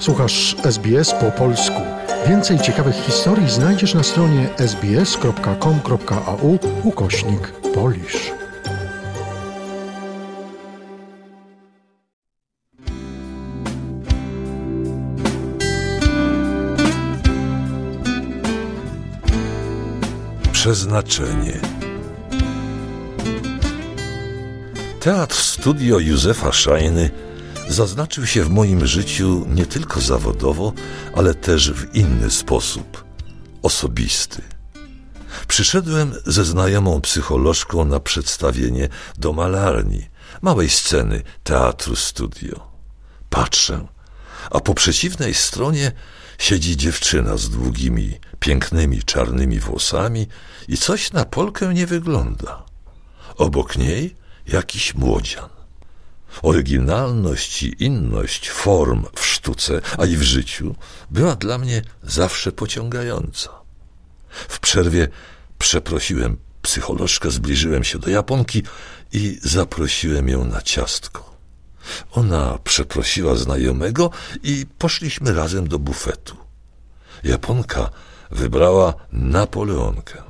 Słuchasz SBS po polsku. Więcej ciekawych historii znajdziesz na stronie sbs.com.au ukośnik polisz. Przeznaczenie Teatr Studio Józefa Szajny zaznaczył się w moim życiu nie tylko zawodowo, ale też w inny sposób osobisty. Przyszedłem ze znajomą psycholożką na przedstawienie do malarni, małej sceny teatru studio. Patrzę, a po przeciwnej stronie siedzi dziewczyna z długimi, pięknymi czarnymi włosami i coś na Polkę nie wygląda. Obok niej jakiś młodzian. Oryginalność i inność form w sztuce, a i w życiu była dla mnie zawsze pociągająca. W przerwie przeprosiłem psycholożkę, zbliżyłem się do Japonki i zaprosiłem ją na ciastko. Ona przeprosiła znajomego i poszliśmy razem do bufetu. Japonka wybrała Napoleonkę.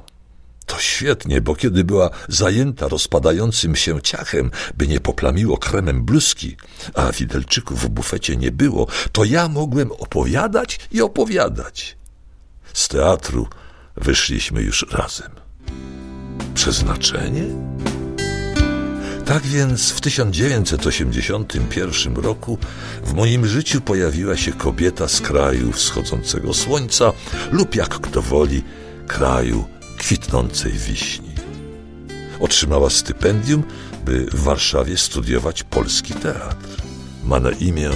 To świetnie, bo kiedy była zajęta rozpadającym się ciachem, by nie poplamiło kremem bluzki, a widelczyków w bufecie nie było, to ja mogłem opowiadać i opowiadać. Z teatru wyszliśmy już razem. Przeznaczenie? Tak więc w 1981 roku w moim życiu pojawiła się kobieta z kraju wschodzącego słońca lub jak kto woli, kraju kwitnącej wiśni. Otrzymała stypendium, by w Warszawie studiować polski teatr. Ma na imię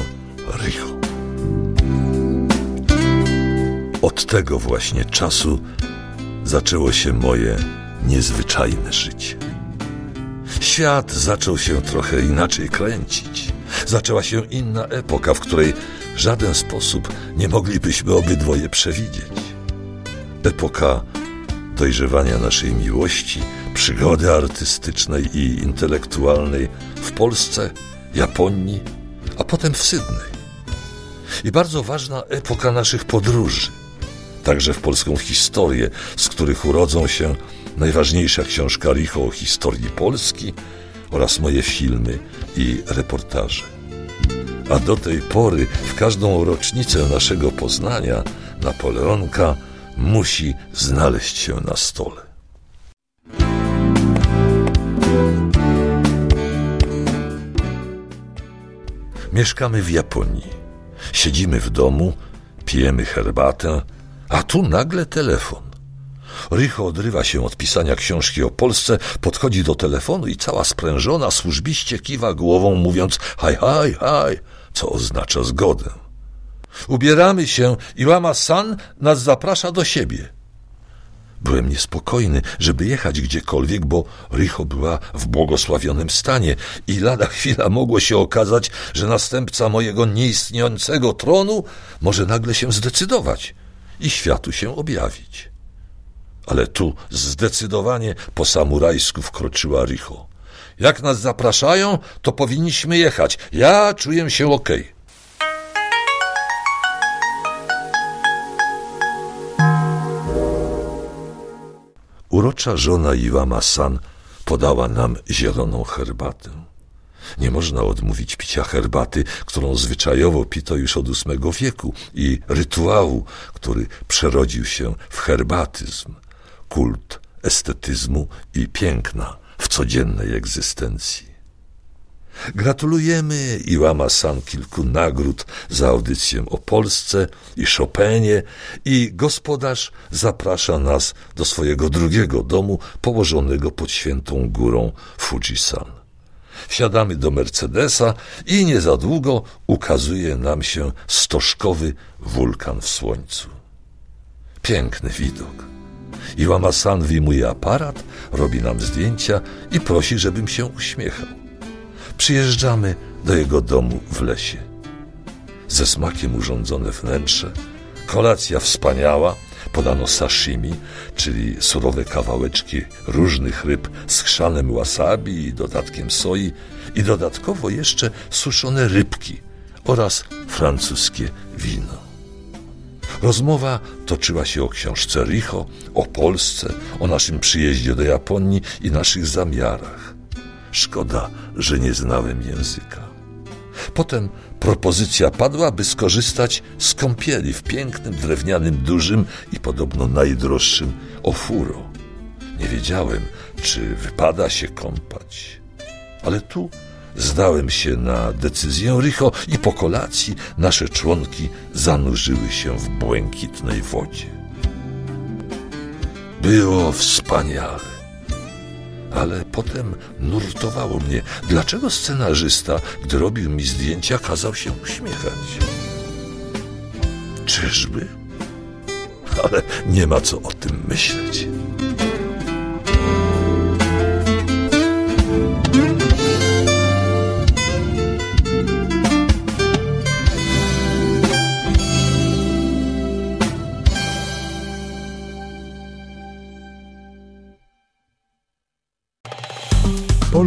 Rycho. Od tego właśnie czasu zaczęło się moje niezwyczajne życie. Świat zaczął się trochę inaczej kręcić. Zaczęła się inna epoka, w której w żaden sposób nie moglibyśmy obydwoje przewidzieć. Epoka dojrzewania naszej miłości, przygody artystycznej i intelektualnej w Polsce, Japonii, a potem w Sydney. I bardzo ważna epoka naszych podróży, także w polską historię, z których urodzą się najważniejsza książka Richo o historii Polski oraz moje filmy i reportaże. A do tej pory, w każdą rocznicę naszego poznania, Napoleonka musi znaleźć się na stole. Mieszkamy w Japonii. Siedzimy w domu, pijemy herbatę, a tu nagle telefon. Rycho odrywa się od pisania książki o Polsce, podchodzi do telefonu i cała sprężona służbiście kiwa głową, mówiąc haj, haj, haj, co oznacza zgodę. Ubieramy się i Lama-san nas zaprasza do siebie. Byłem niespokojny, żeby jechać gdziekolwiek, bo Richo była w błogosławionym stanie i lada chwila mogło się okazać, że następca mojego nieistniejącego tronu może nagle się zdecydować i światu się objawić. Ale tu zdecydowanie po samurajsku wkroczyła Richo. Jak nas zapraszają, to powinniśmy jechać. Ja czuję się okej. Okay. Urocza żona Iwama-san podała nam zieloną herbatę. Nie można odmówić picia herbaty, którą zwyczajowo pito już od ósmego wieku i rytuału, który przerodził się w herbatyzm, kult estetyzmu i piękna w codziennej egzystencji. Gratulujemy Iłama-san kilku nagród za audycję o Polsce i Chopinie i gospodarz zaprasza nas do swojego drugiego domu położonego pod świętą górą Fujisan. Wsiadamy do Mercedesa i nie za długo ukazuje nam się stożkowy wulkan w słońcu. Piękny widok. Iłama-san wyjmuje aparat, robi nam zdjęcia i prosi, żebym się uśmiechał przyjeżdżamy do jego domu w lesie. Ze smakiem urządzone wnętrze, kolacja wspaniała, podano sashimi, czyli surowe kawałeczki różnych ryb z chrzanem wasabi i dodatkiem soi i dodatkowo jeszcze suszone rybki, oraz francuskie wino. Rozmowa toczyła się o książce Richo, o Polsce, o naszym przyjeździe do Japonii i naszych zamiarach. Szkoda, że nie znałem języka. Potem propozycja padła, by skorzystać z kąpieli w pięknym, drewnianym, dużym i podobno najdroższym ofuro. Nie wiedziałem, czy wypada się kąpać. Ale tu zdałem się na decyzję Richo i po kolacji nasze członki zanurzyły się w błękitnej wodzie. Było wspaniale. Ale potem nurtowało mnie, dlaczego scenarzysta, gdy robił mi zdjęcia, kazał się uśmiechać. Czyżby? Ale nie ma co o tym myśleć.